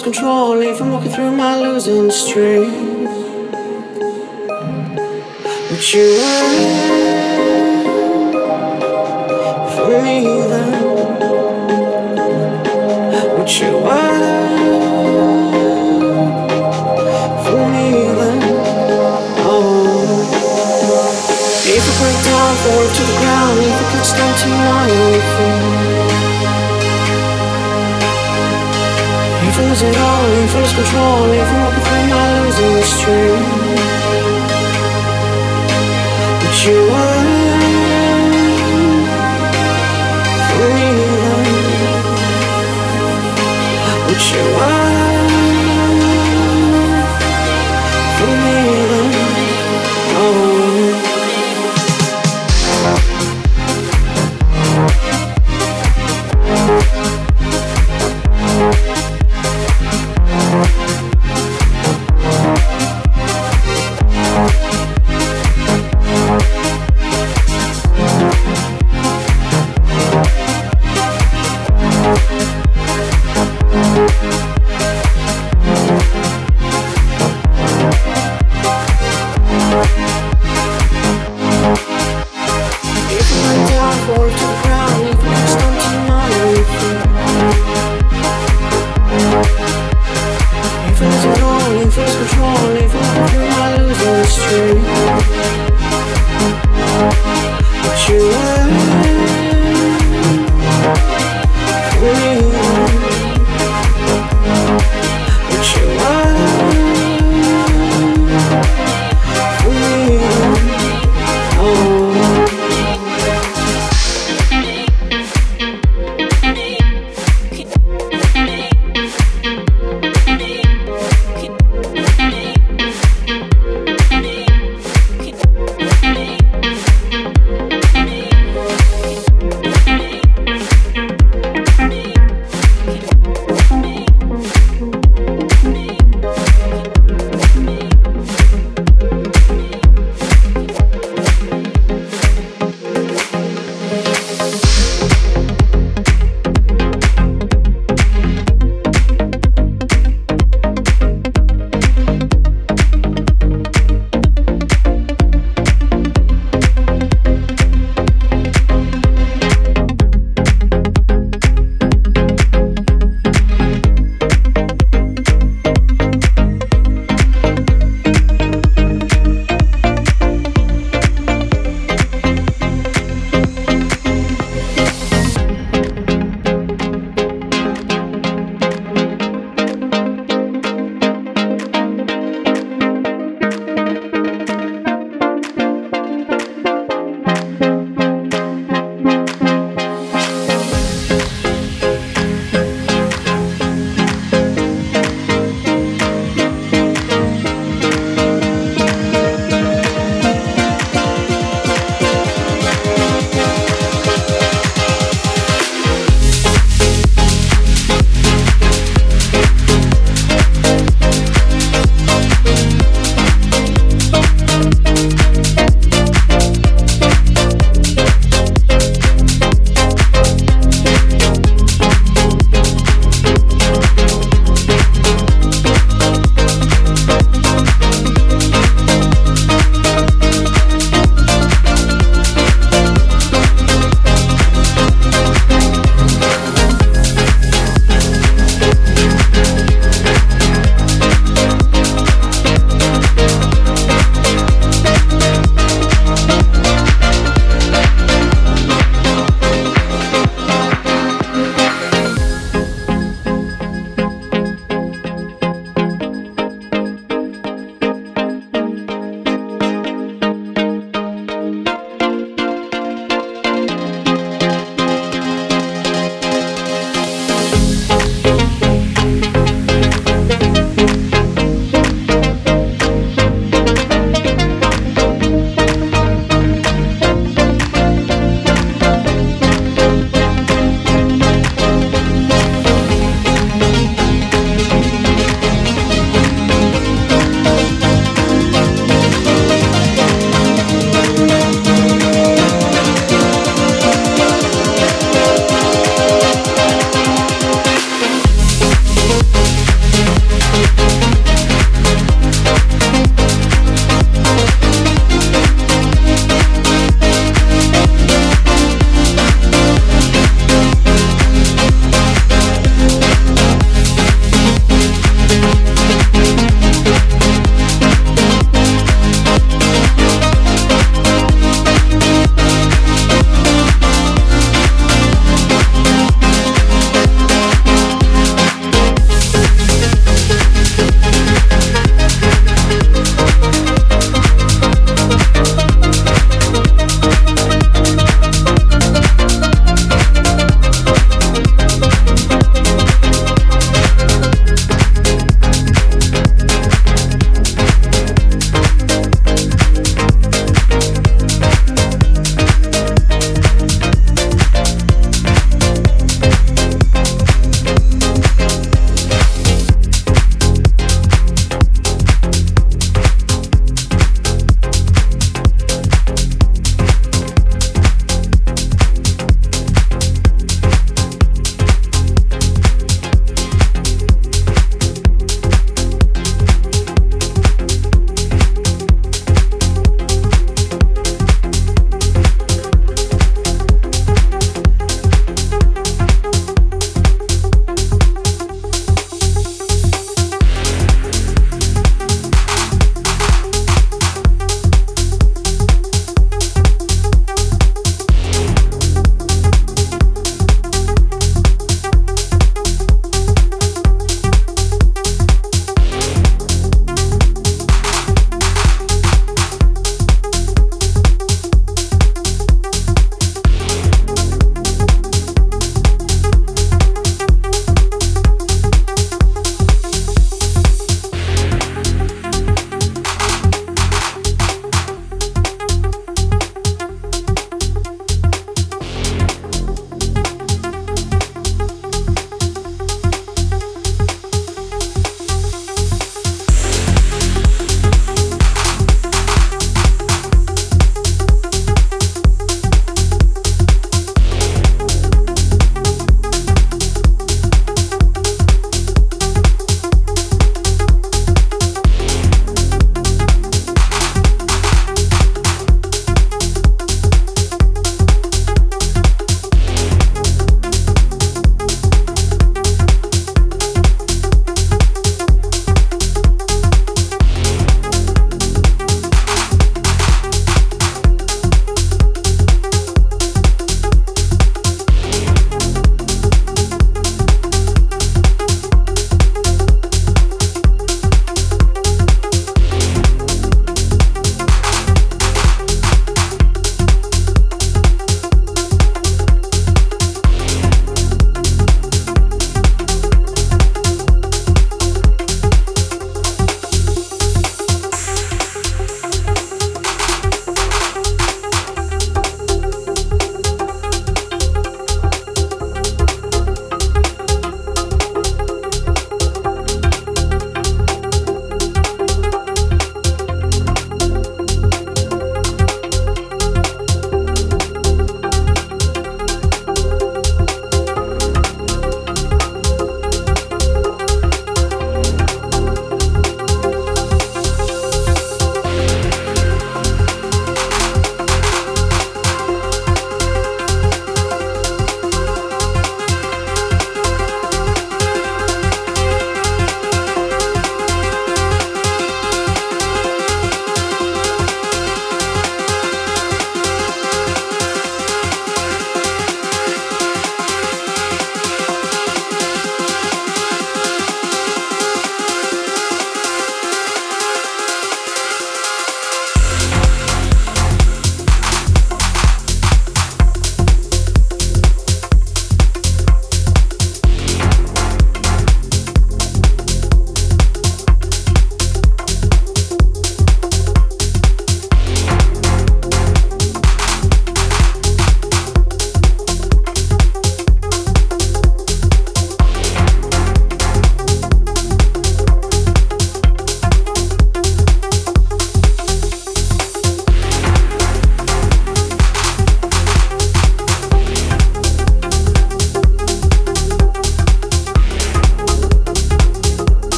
control if I'm walking through my losing streak. But you lose it all, I lose control, I'm walking through my losing streak But you for me then you wait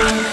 take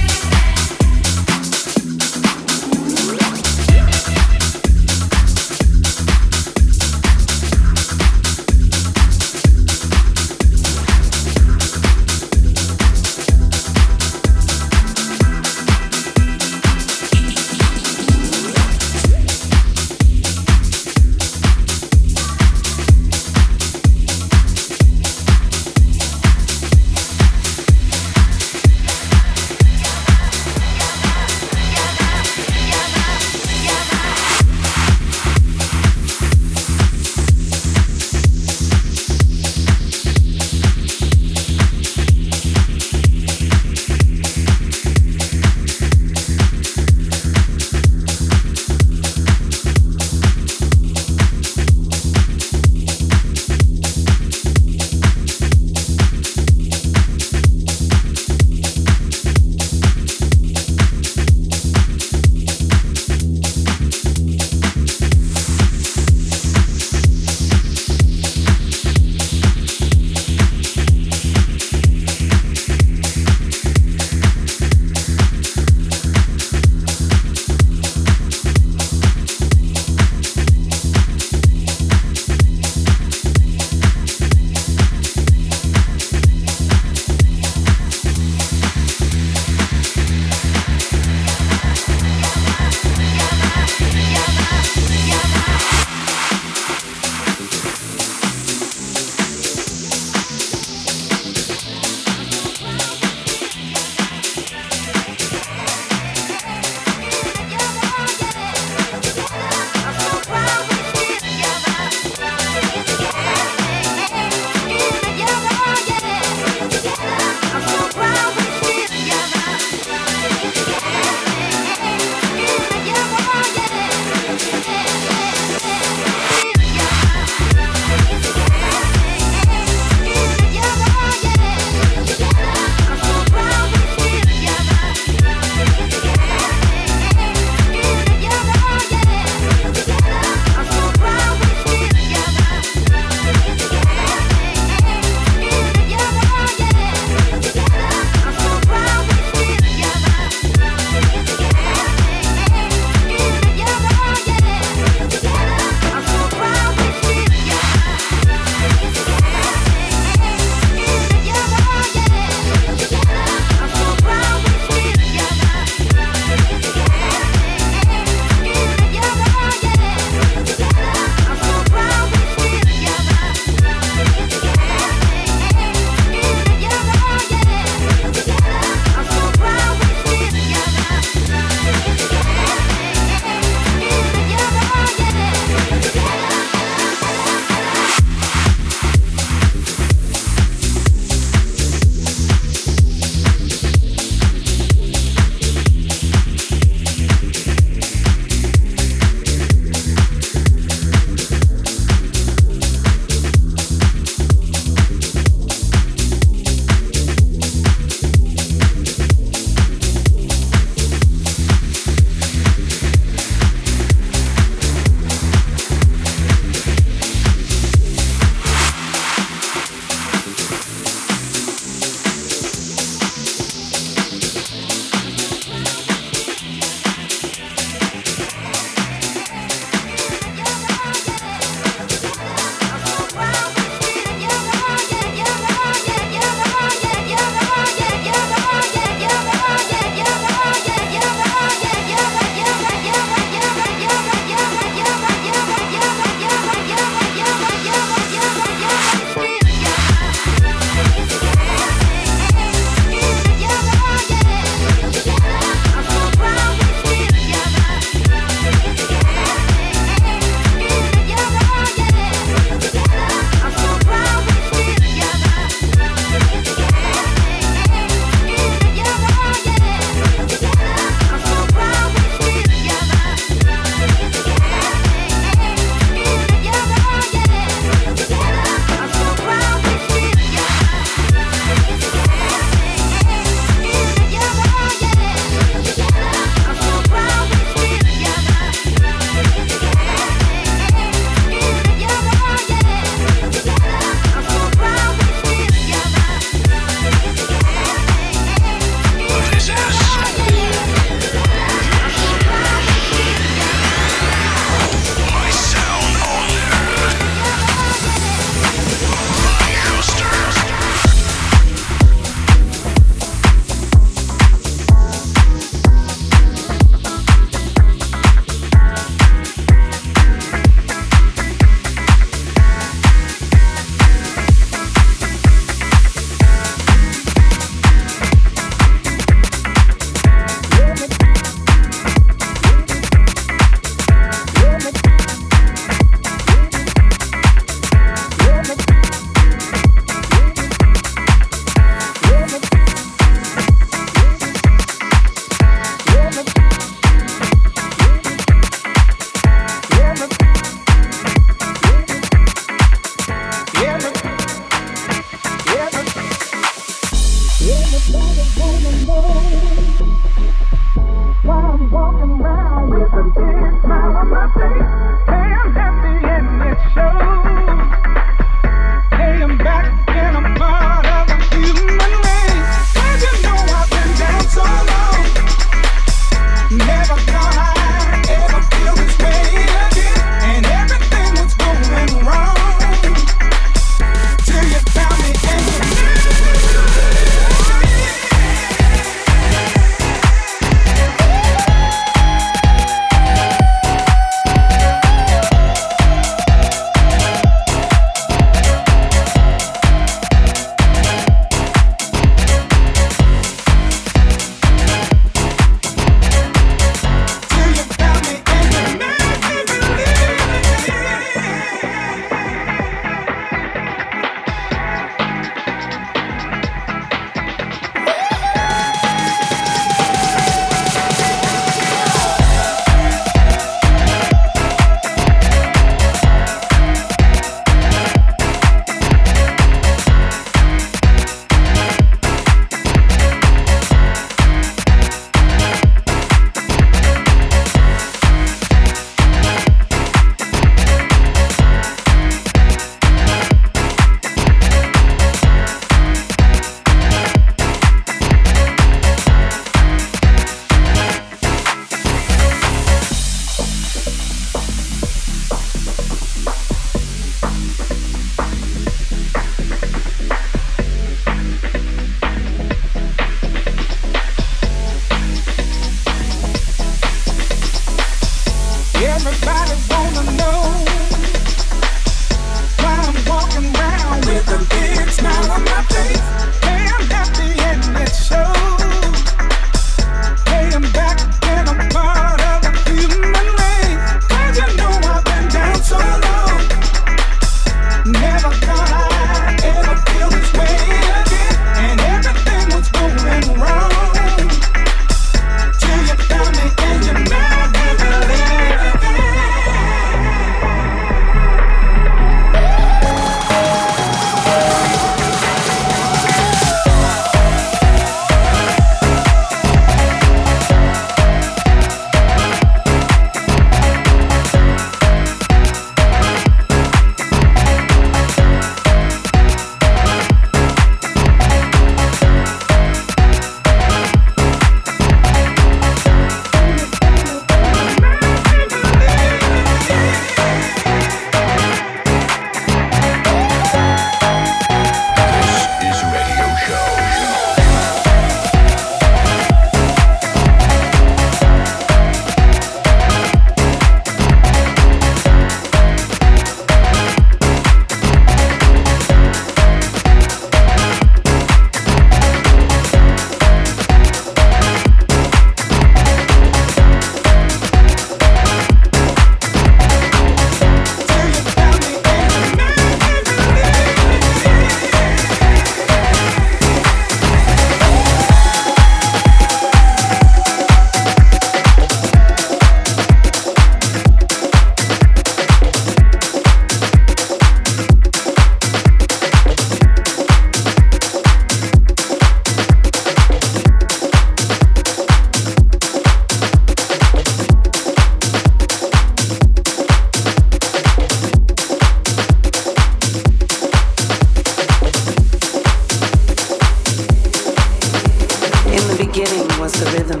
the rhythm.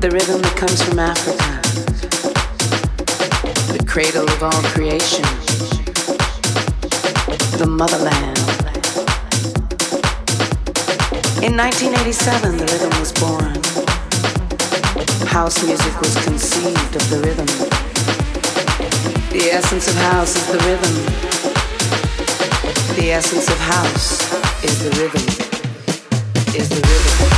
The rhythm that comes from Africa, the cradle of all creation, the motherland. In 1987, the rhythm was born. House music was conceived of the rhythm. The essence of house is the rhythm. The essence of house is the rhythm is the rhythm.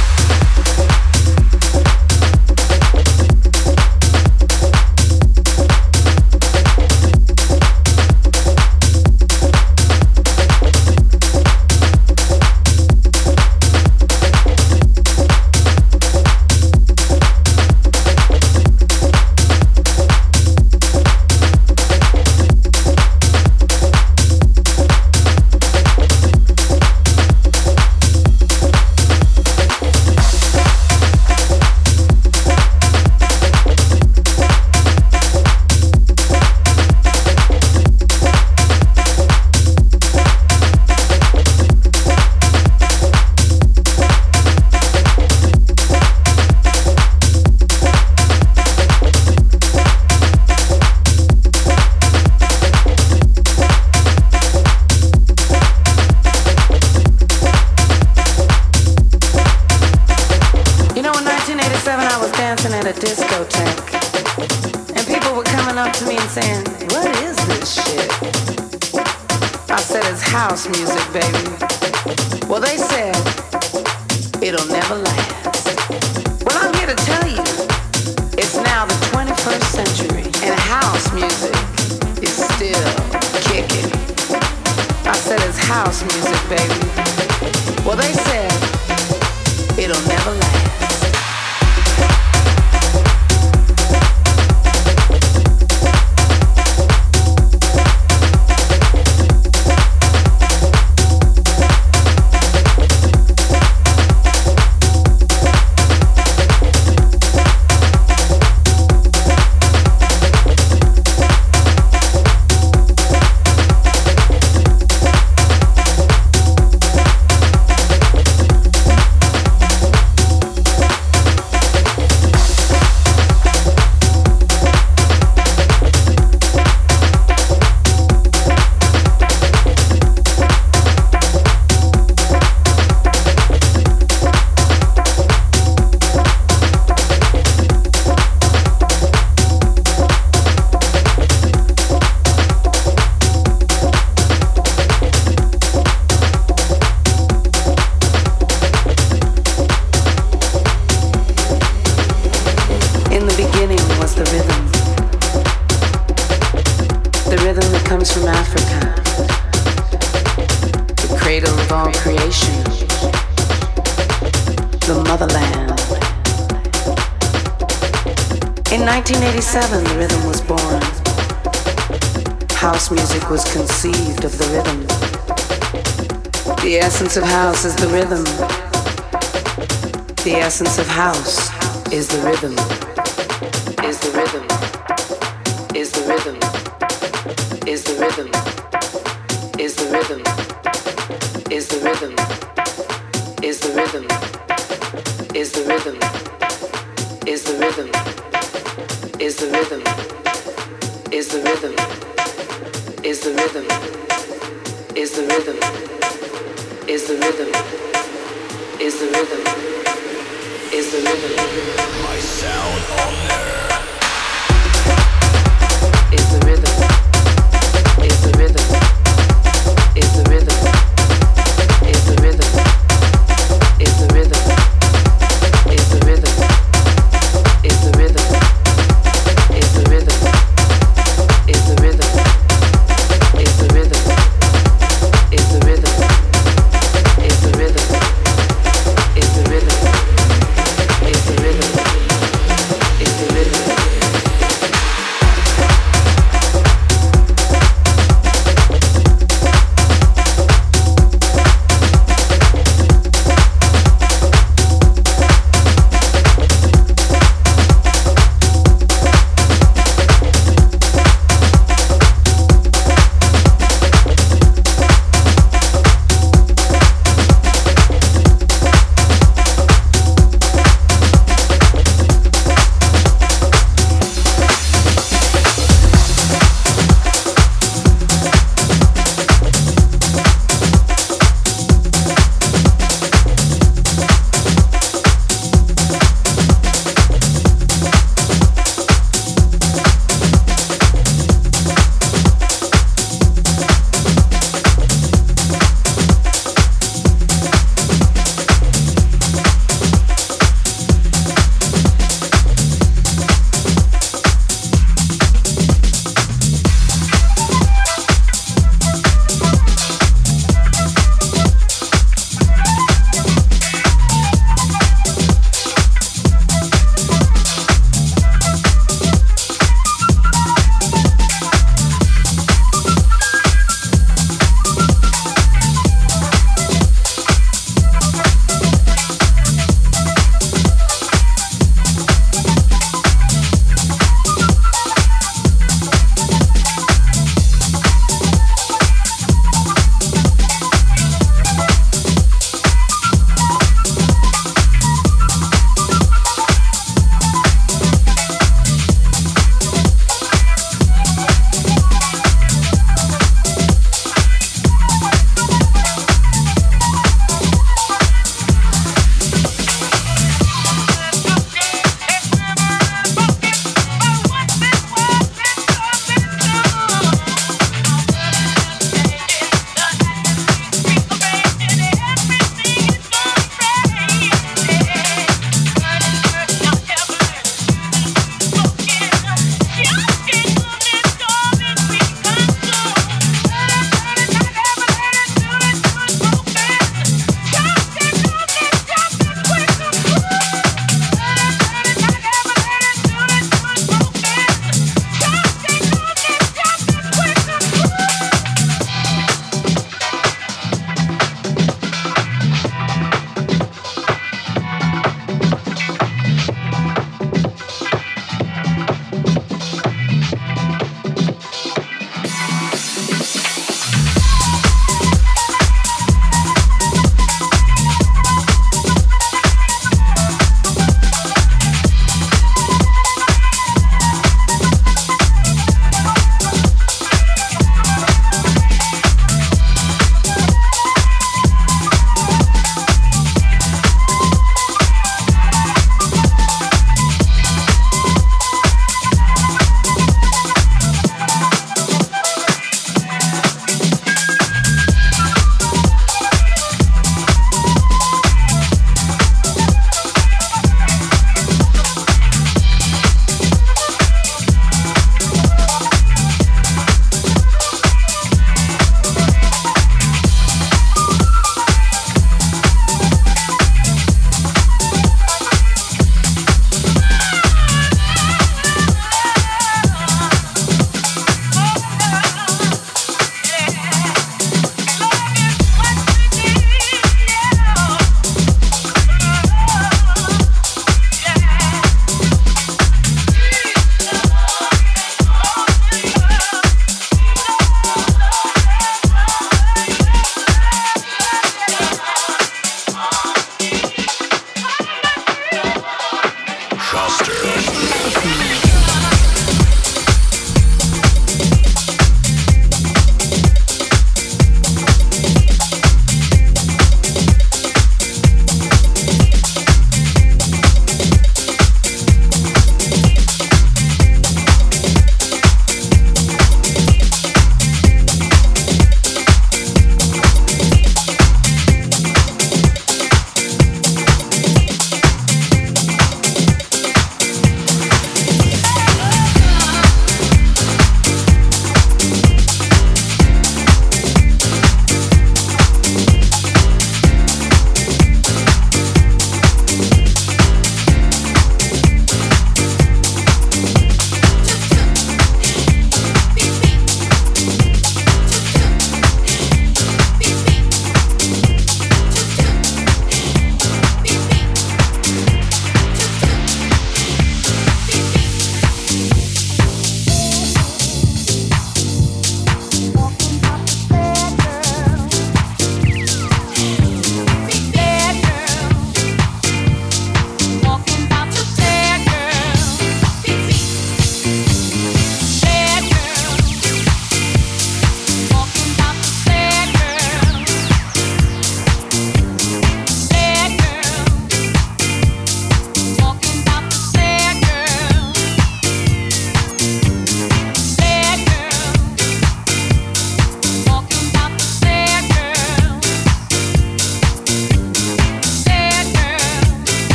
House is the rhythm. The essence of house is the rhythm. Is the rhythm. Is the rhythm. Is the rhythm. Is the rhythm. Is the rhythm. Is the rhythm. Is the rhythm. Is the rhythm is the rhythm, is the rhythm, is the rhythm, is the rhythm, is the rhythm, is the rhythm, is the rhythm. My sound on